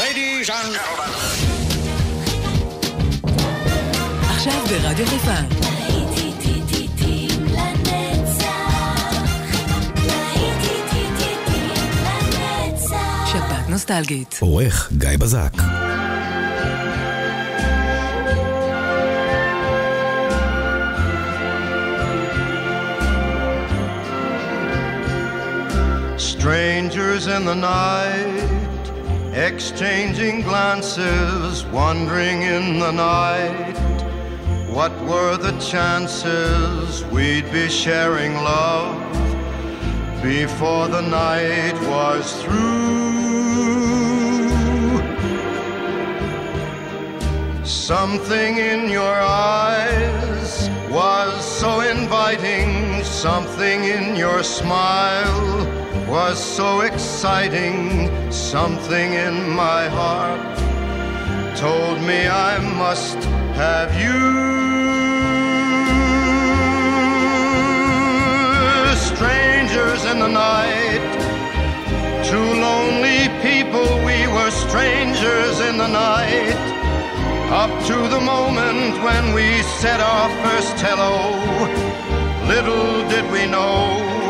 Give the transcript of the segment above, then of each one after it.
Ladies and עכשיו ברדיו חיפה. נוסטלגית. עורך גיא בזק. Strangers in the night, exchanging glances, wandering in the night. What were the chances we'd be sharing love before the night was through? Something in your eyes was so inviting, something in your smile was so exciting, something in my heart told me I must have you. Strangers in the night, two lonely people, we were strangers in the night. Up to the moment when we said our first hello, little did we know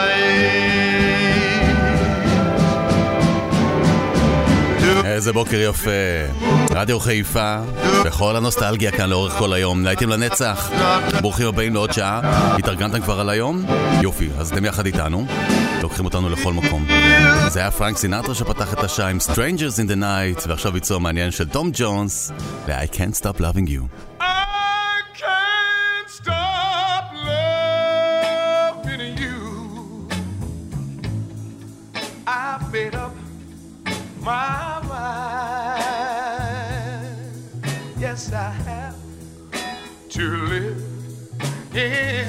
איזה בוקר יפה. רדיו חיפה, בכל הנוסטלגיה כאן לאורך כל היום. להיטים לנצח. ברוכים הבאים לעוד שעה. התארגנתם כבר על היום? יופי, אז אתם יחד איתנו. לוקחים אותנו לכל מקום. זה היה פרנק סינטרה שפתח את השעה עם Strangers in the Night, ועכשיו ביצוע מעניין של תום ג'ונס, ו-I Can't Stop Loving You. To live in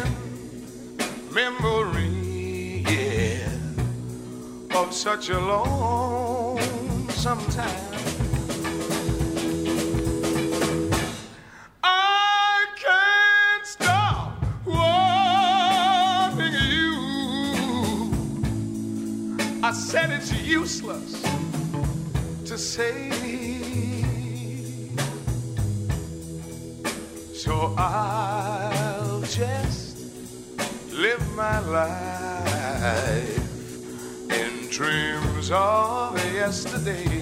memory yeah, of such a long time. I can't stop wanting you. I said it's useless to say. So I'll just live my life in dreams of yesterday.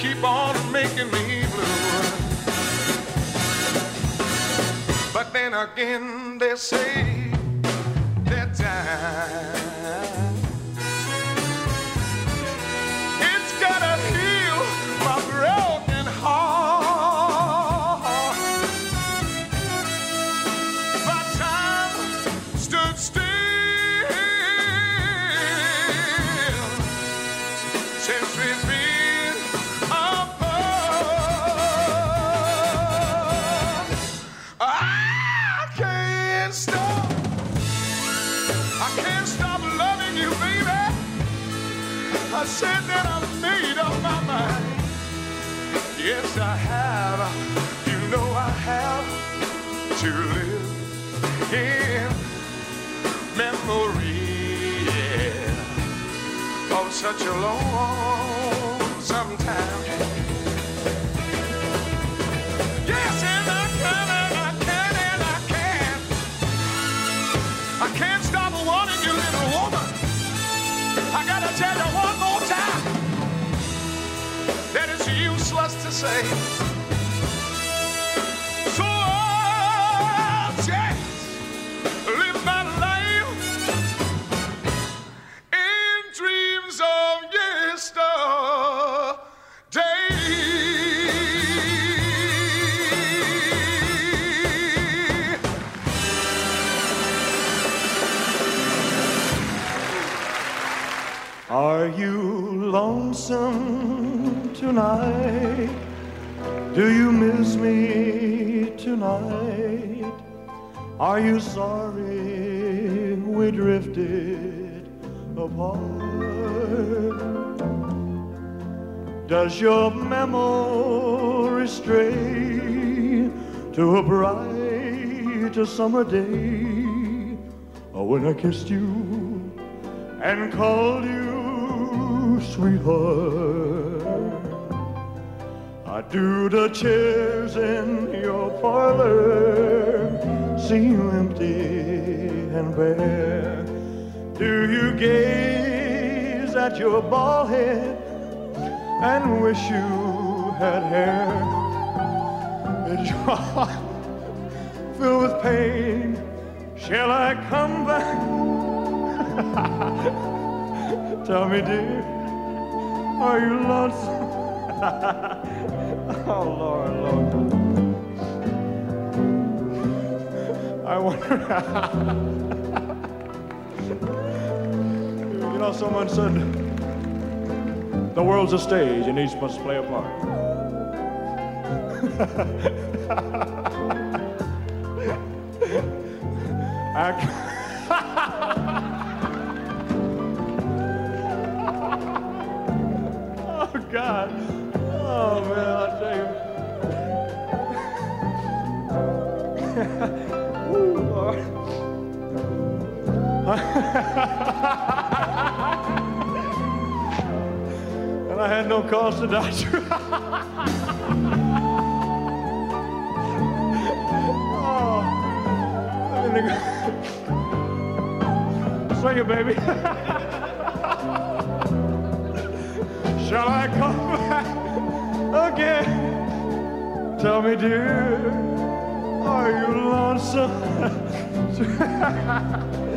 Keep on making me blue. But then again, they say that time Yes, I have. You know I have to live in memory yeah, of such a long sometime. Say. So I'll just live my life in dreams of yesterday. Are you lonesome tonight? Do you miss me tonight? Are you sorry we drifted apart? Does your memory stray to a bright summer day? Or when I kissed you and called you sweetheart. Do the chairs in your parlor seem empty and bare. Do you gaze at your bald head and wish you had hair? Is your heart filled with pain? Shall I come back? Tell me, dear, are you lonesome? oh, Lord, Lord. I wonder. you know, someone said the world's a stage and each must play a part. I, and I had no cause to die. oh. Sing it, baby. Shall I come back again? Tell me, dear, are you lonesome?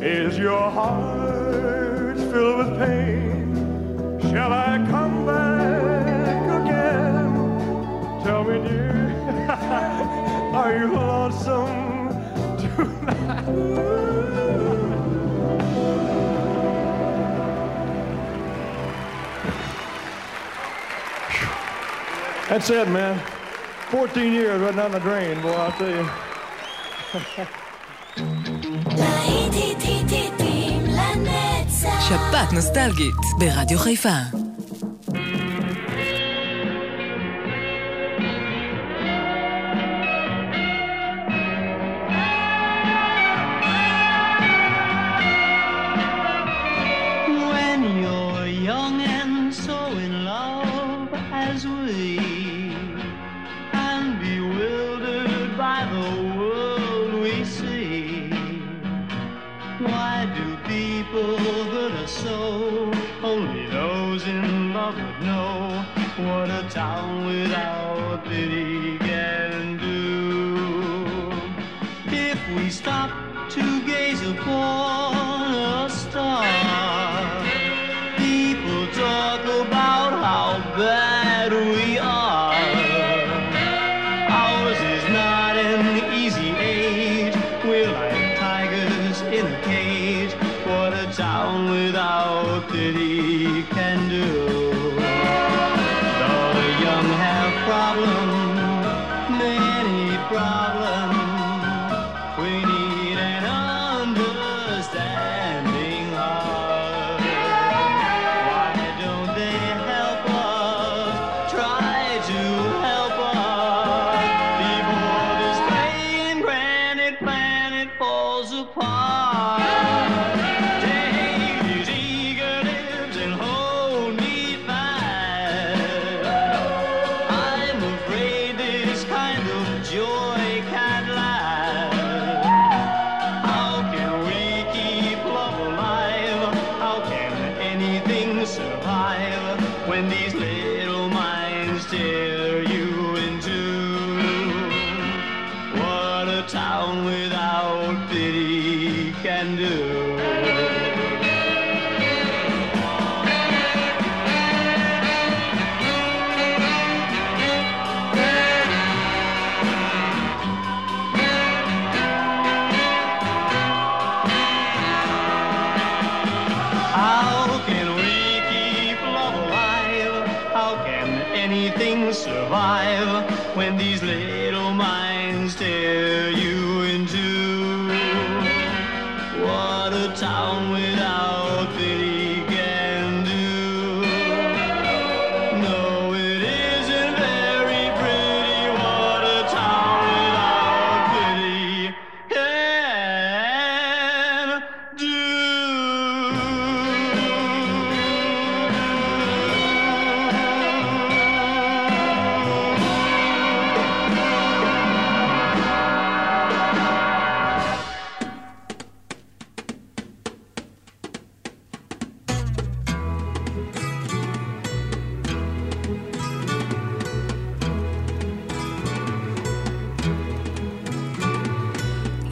Is your heart filled with pain? Shall I come back again? Tell me, dear, are you lonesome tonight? That's it, man. 14 years right down the drain, boy, I'll tell you. שפעת נוסטלגית ברדיו חיפה.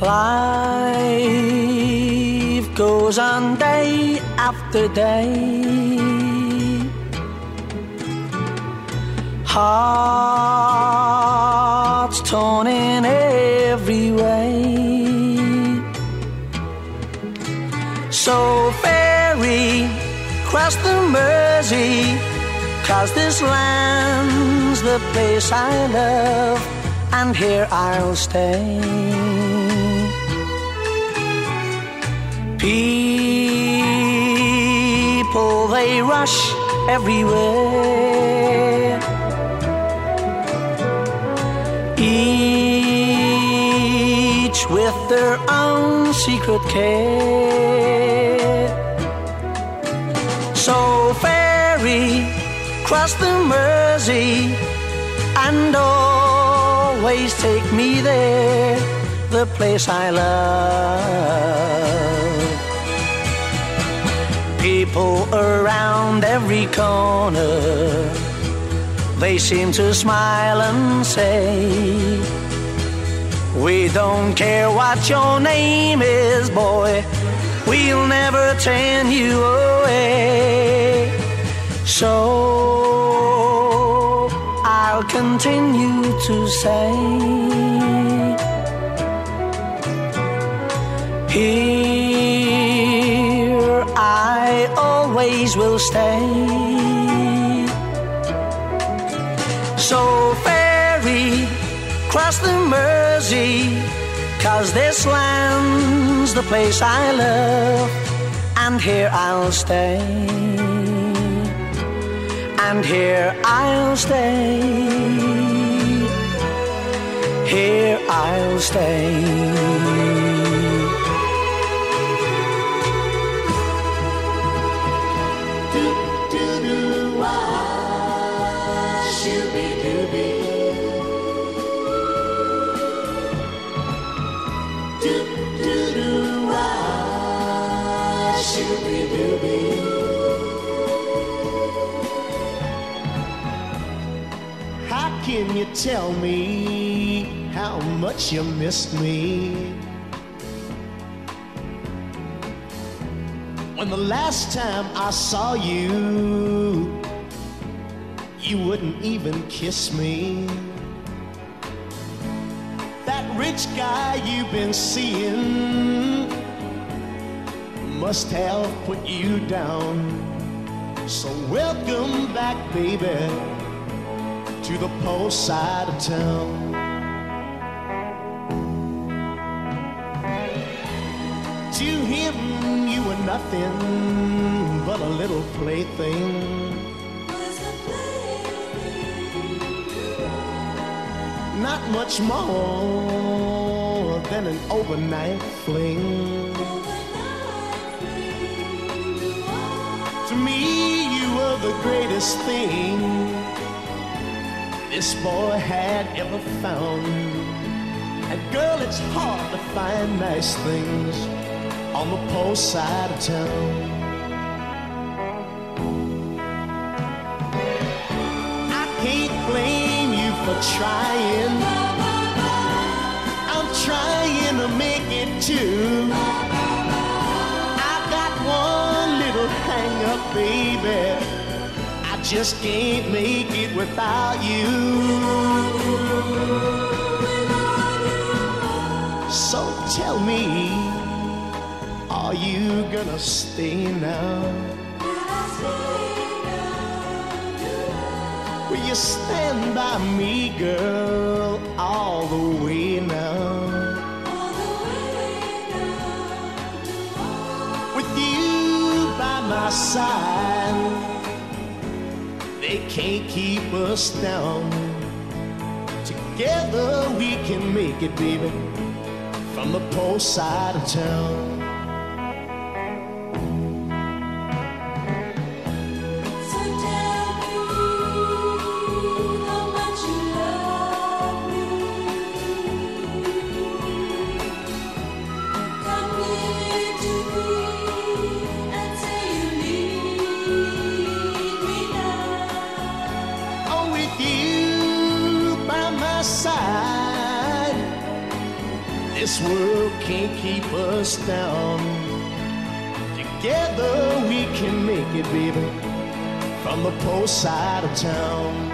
Life goes on day after day. Hearts torn in every way. So ferry cross the Mersey, cause this land's the place I love, and here I'll stay. People, they rush everywhere. Each with their own secret care. So ferry, cross the Mersey, and always take me there, the place I love. People around every corner, they seem to smile and say, We don't care what your name is, boy, we'll never turn you away. So I'll continue to say, Here always will stay. So ferry, cross the Mersey, cause this land's the place I love, and here I'll stay. And here I'll stay. Here I'll stay. Tell me how much you missed me? When the last time I saw you, you wouldn't even kiss me. That rich guy you've been seeing must have put you down. So welcome back, baby to the poor side of town. To him, you were nothing but a little plaything. Not much more than an overnight fling. To me, you were the greatest thing this boy had ever found. And girl, it's hard to find nice things on the poor side of town. I can't blame you for trying. I'm trying to make it too. I've got one little hang up, baby. Just can't make it without you. So tell me, are you gonna stay now? Will you stand by me, girl, all the way now? With you by my side, can't keep us down. Together we can make it, baby, from the poor side of town. This world can't keep us down. Together we can make it, baby, from the poor side of town.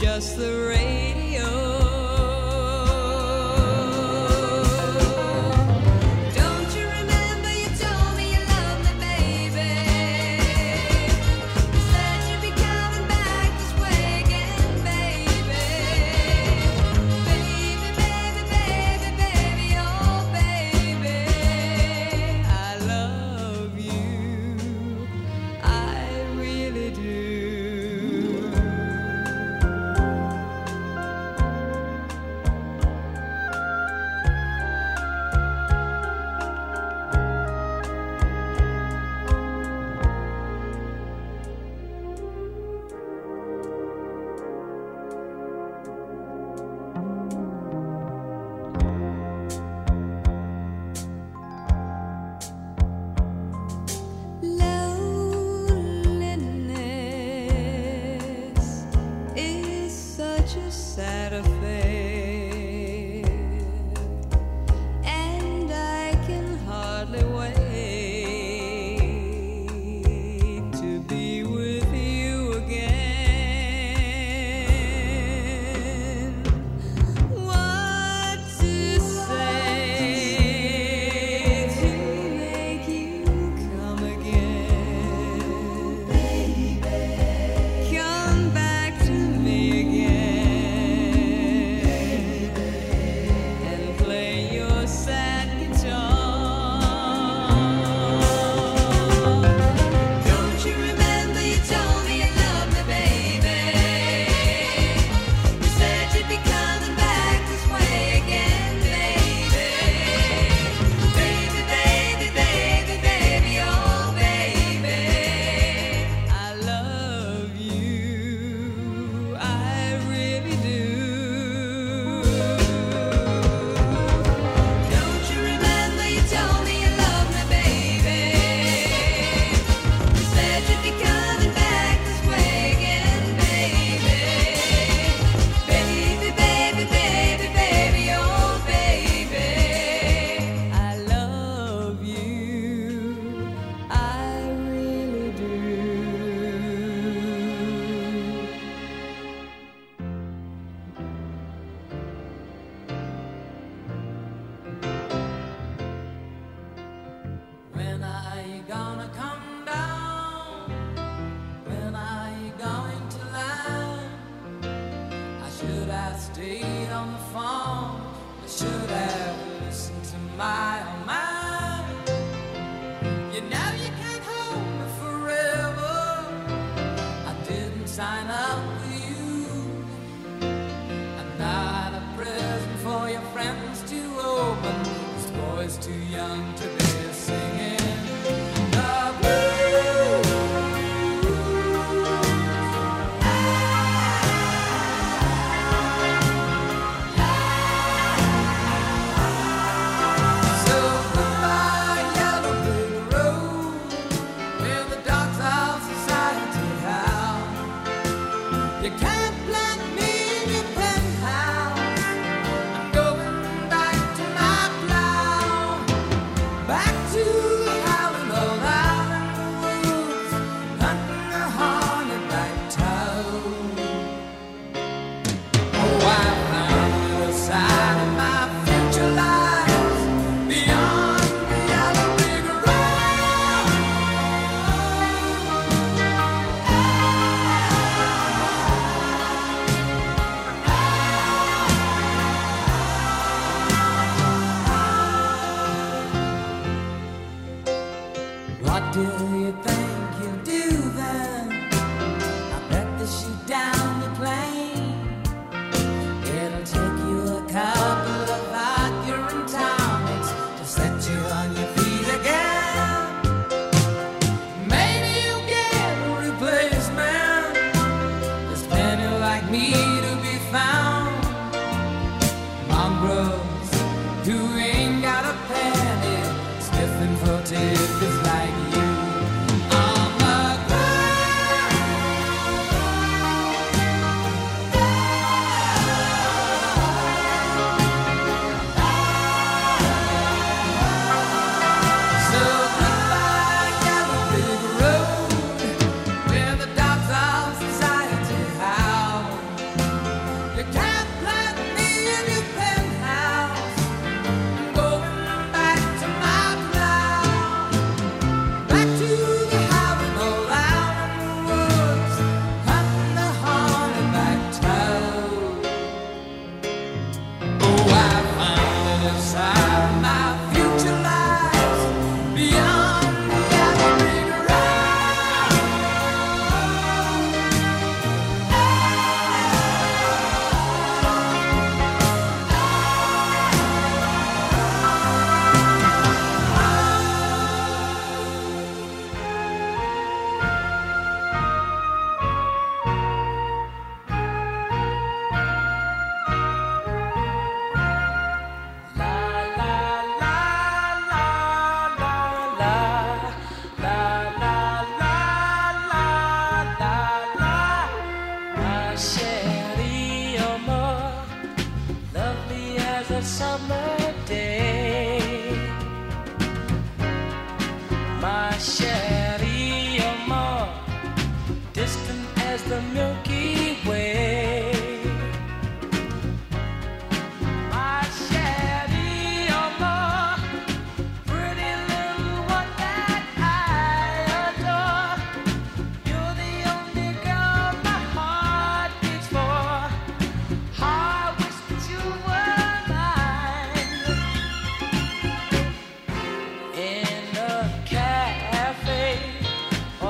Just the radio.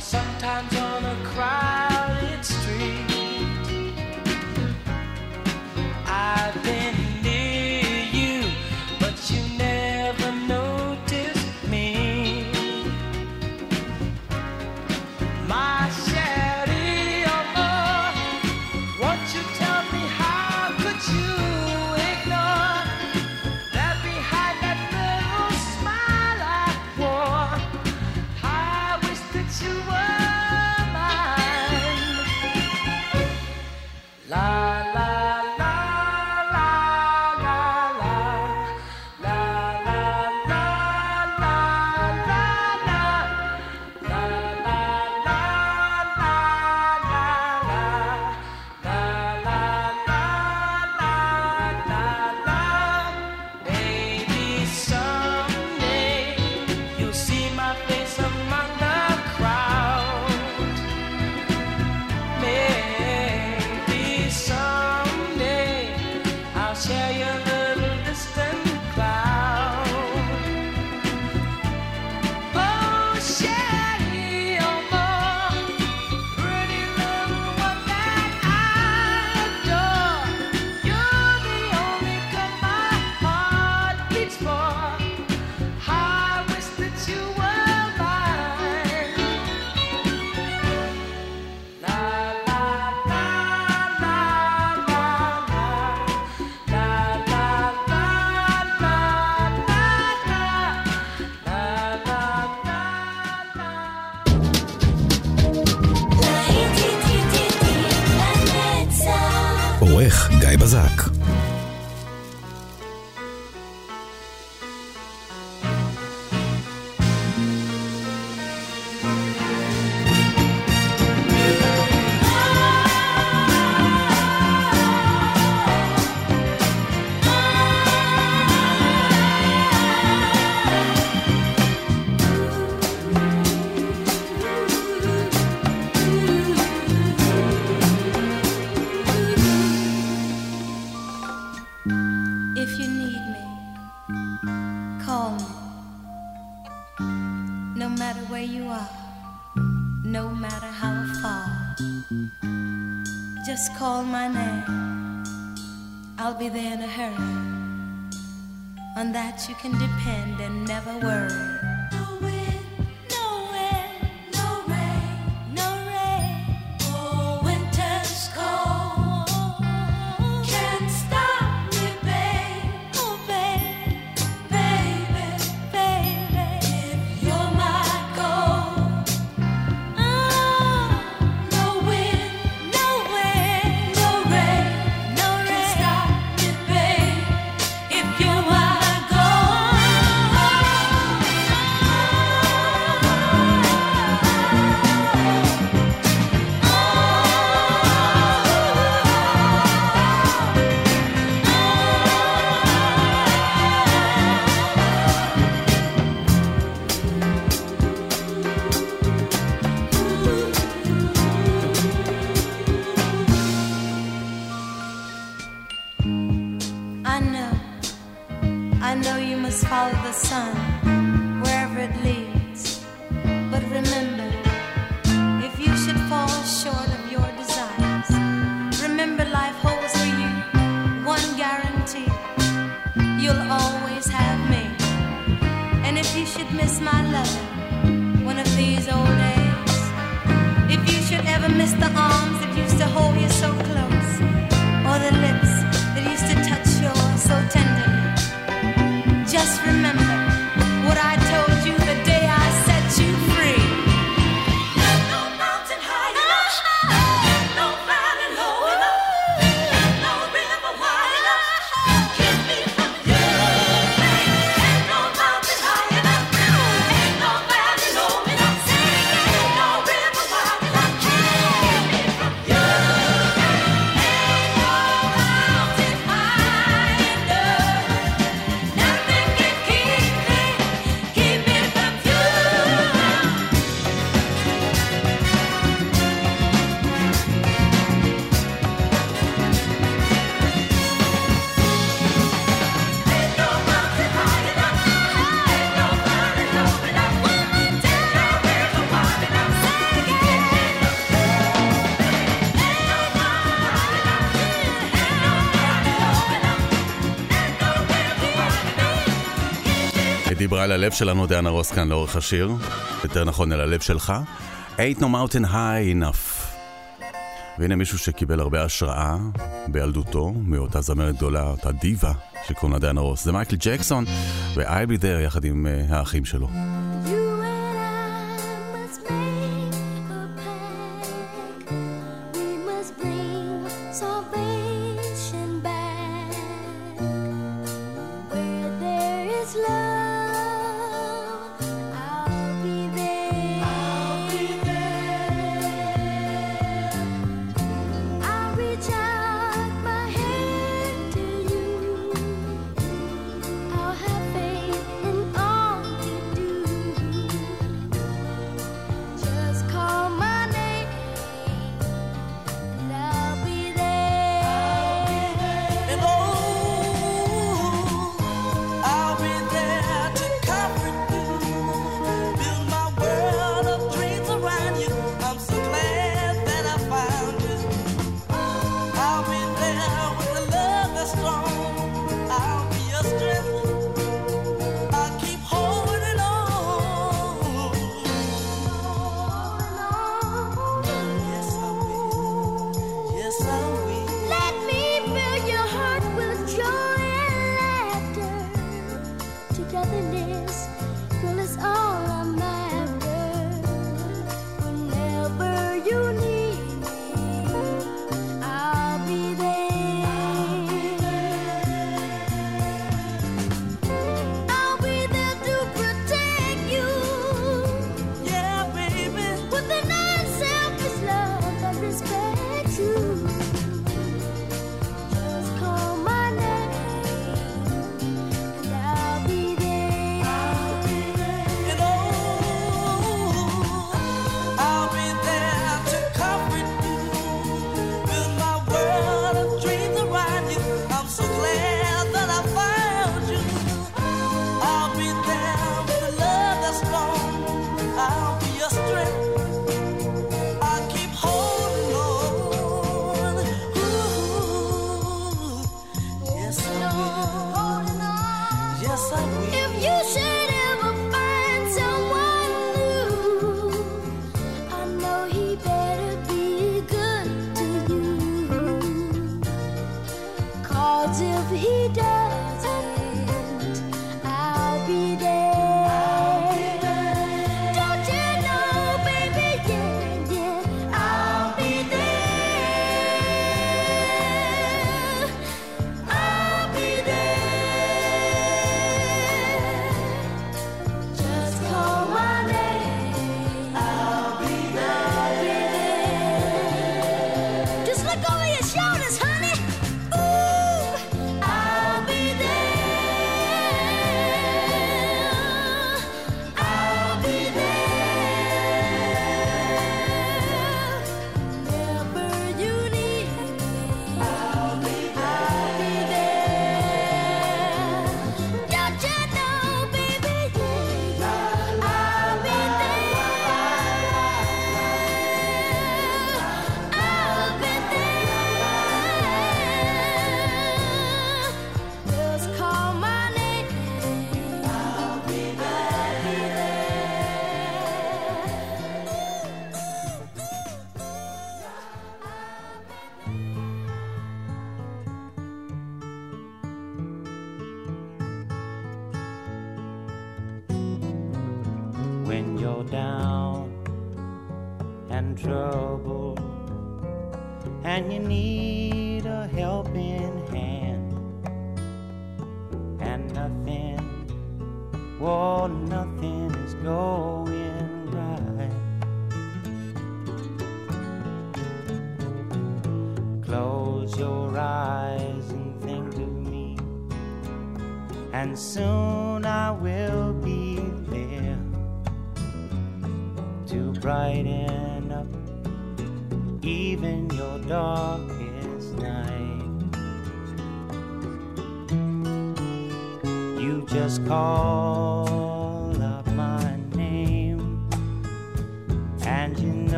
sometimes on a cry. עורך גיא בזק. can depend and never worry. דיברה אל הלב שלנו דיאנה רוס כאן לאורך השיר, יותר נכון אל הלב שלך. ain't no mountain high enough. והנה מישהו שקיבל הרבה השראה בילדותו מאותה זמרת גדולה, אותה דיבה שקוראים לה דיאנה רוס. זה מייקל ג'קסון ו-I'll be there יחד עם אה, האחים שלו.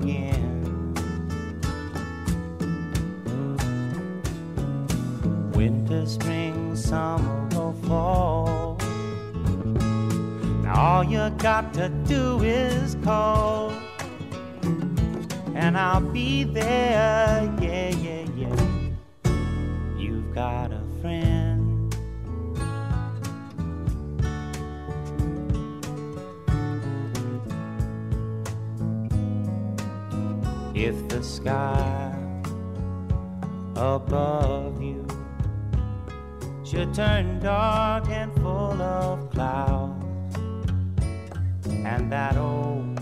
Again. winter, spring, summer, or fall. Now all you got to do is call, and I'll be there. Yeah, sky above you should turn dark and full of clouds, and that old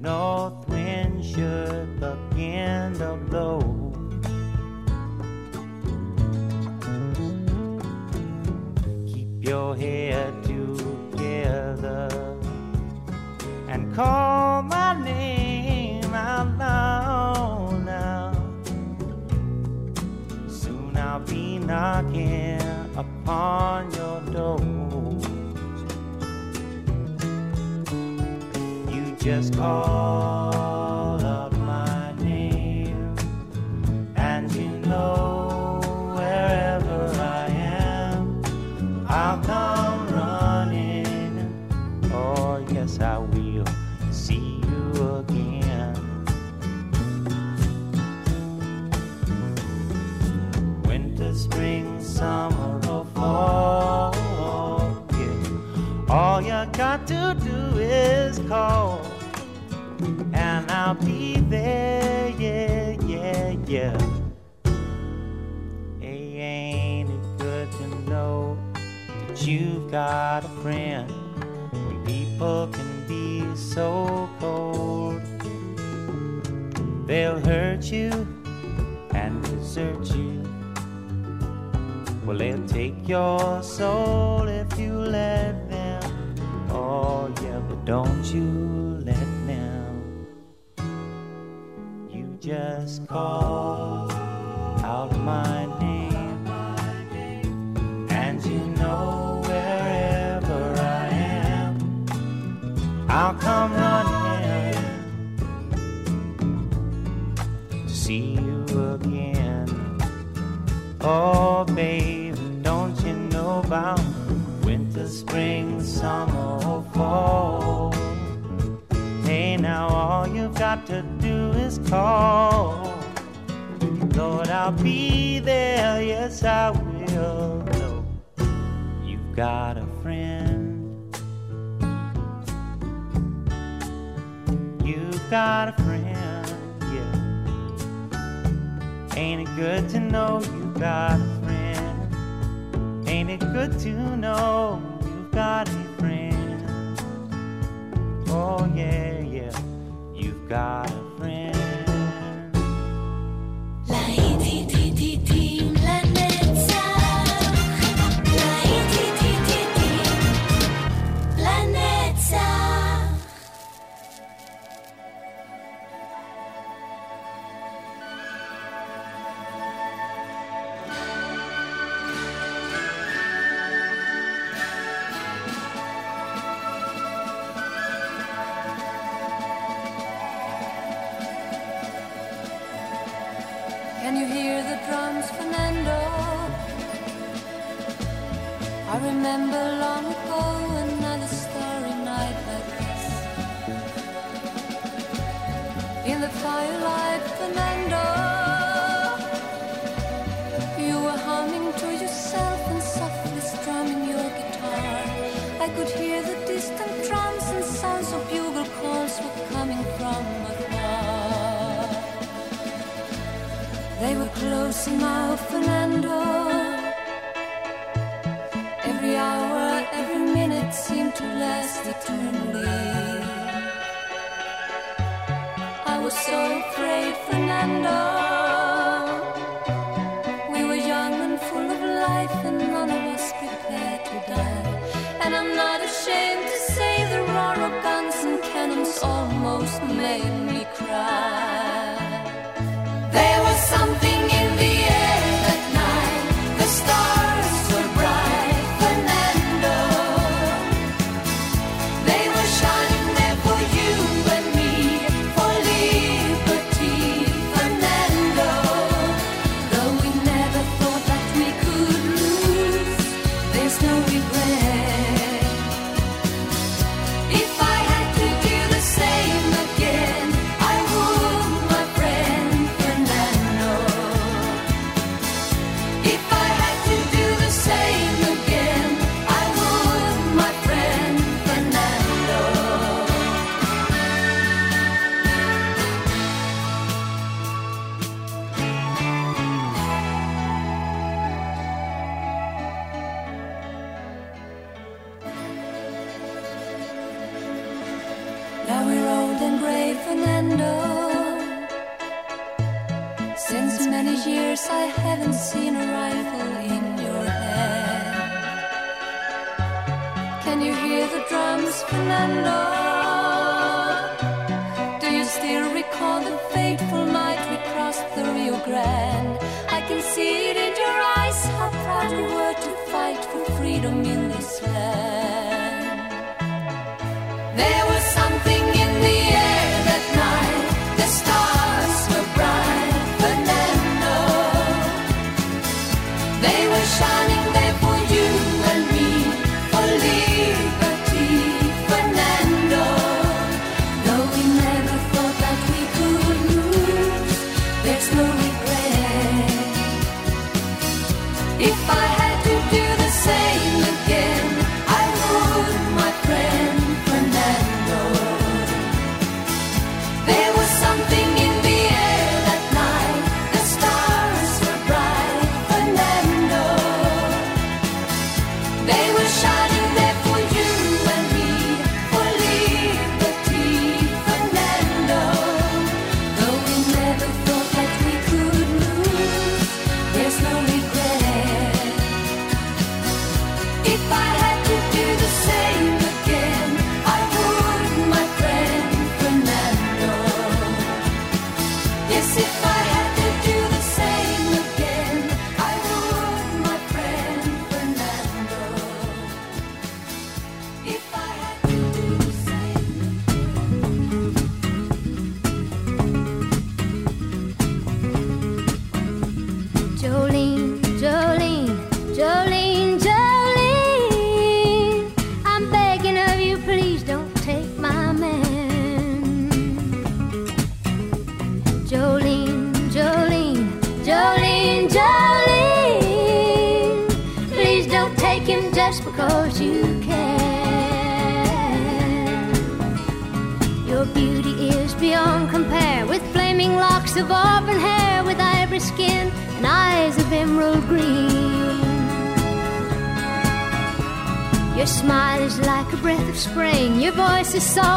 north wind should begin to blow. Keep your head together and call my knocking upon your door. You just call All you got to do is call, and I'll be there. Yeah, yeah, yeah. Hey, ain't it good to know that you've got a friend people can be so cold? They'll hurt you and desert you. Well, they'll take your soul if you let don't you let them. You just call out my name, and you know wherever I am, I'll come running to see you again. Oh, baby, don't you know about spring, summer, or fall. Hey, now all you've got to do is call. Lord, I'll be there, yes, I will. No, you've got a friend. You've got a friend, yeah. Ain't it good to know you've got a friend? Ain't it good to know? got a friend. Oh, yeah, yeah, you've got a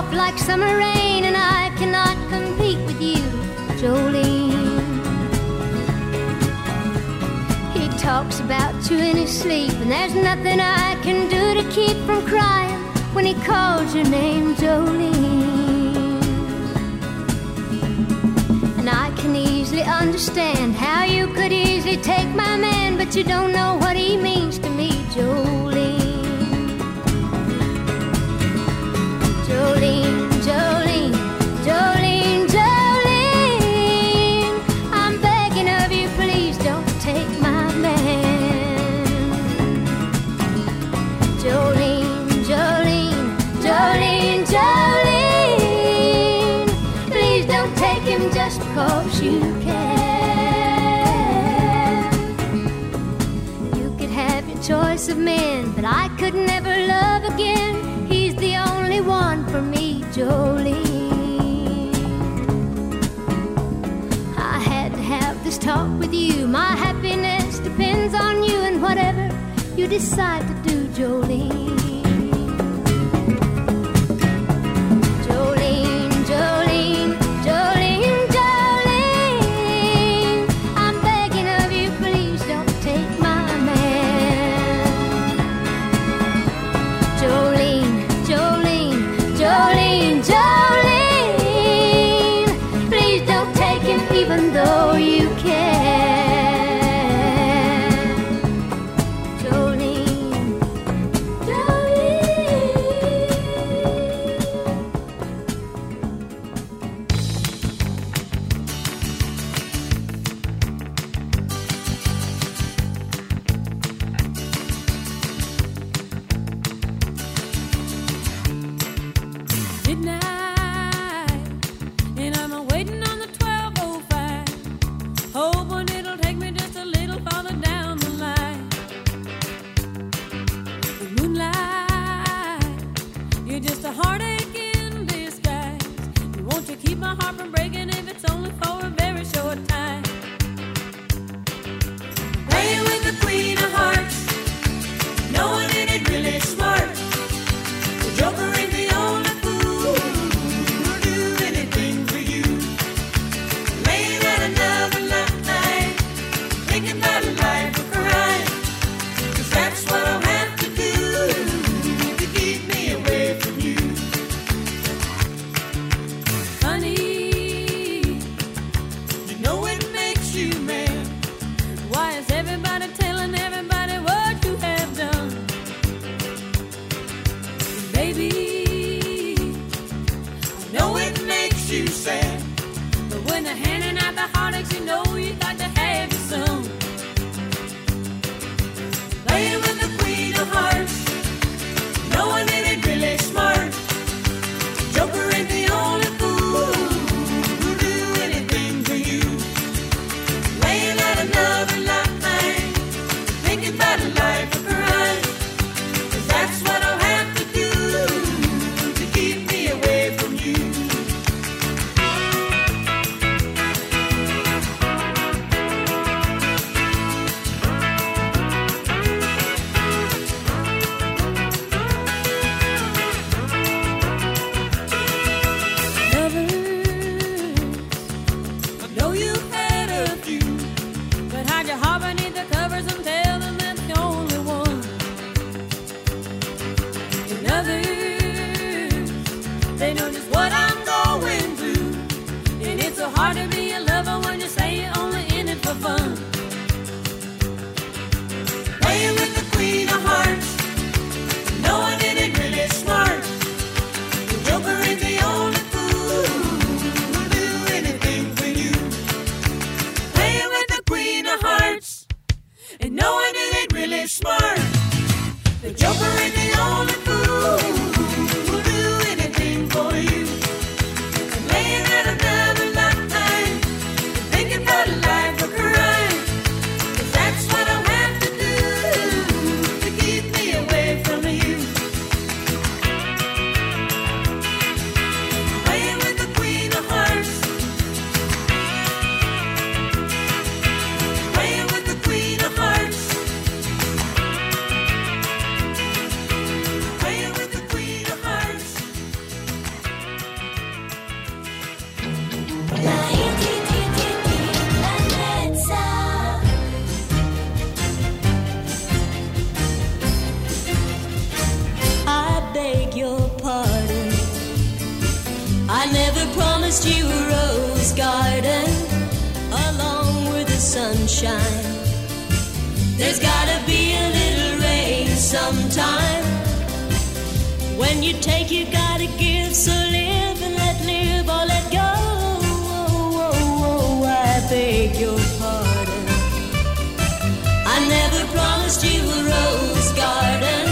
soft like summer rain, and I cannot compete with you, Jolene. He talks about you in his sleep, and there's nothing I can do to keep from crying when he calls your name, Jolene. And I can easily understand how you could easily take my man, but you don't know what he means to me, Jolene. Jolene. I had to have this talk with you. My happiness depends on you and whatever you decide to do, Jolene. Along with the sunshine. There's gotta be a little rain sometime. When you take, you gotta give. So live and let live or let go. Oh, oh, oh, oh I beg your pardon. I never promised you a rose garden.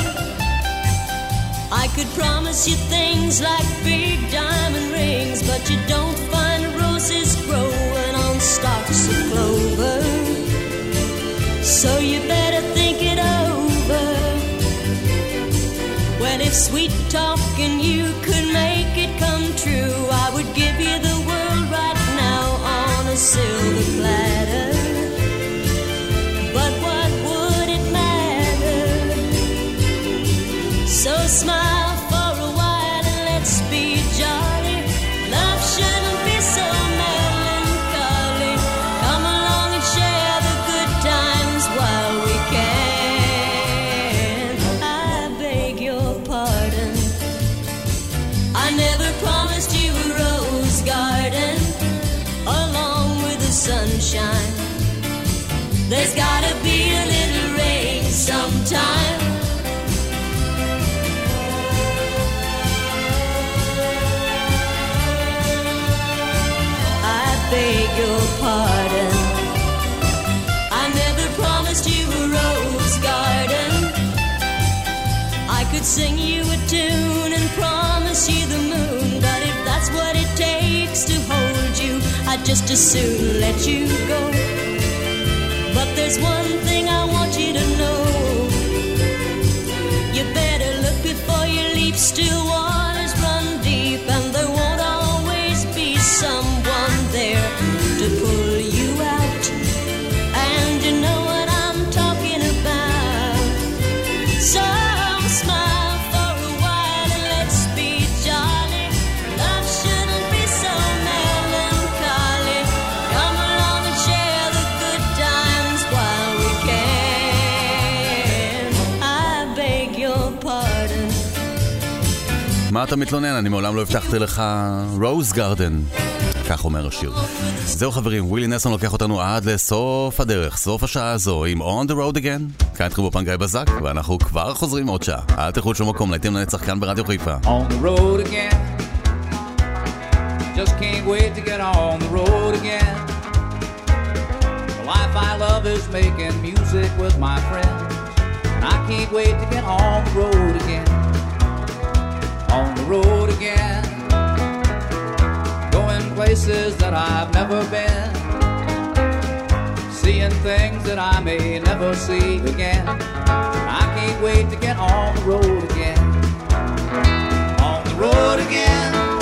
I could promise you things like big diamond rings, but you don't stalks of clover. So you better think it over. Well, if sweet talking you just as soon let you go. But there's one thing I want you to know. You better look before you leap. Still waters מה אתה מתלונן? אני מעולם לא הבטחתי לך רוז גרדן. כך אומר השיר. זהו חברים, ווילי נסון לוקח אותנו עד לסוף הדרך, סוף השעה הזו, עם On the Road Again. כאן איתכם באופן גיא בזק, ואנחנו כבר חוזרים עוד שעה. אל תלכו לשום מקום, להיטים לנצח כאן ברדיו חיפה. on the road again. Just can't wait to get on the road again. The life I love is making music with my friends. And I can't wait to get on the road again. On the road again. Going places that I've never been. Seeing things that I may never see again. I can't wait to get on the road again on the road again.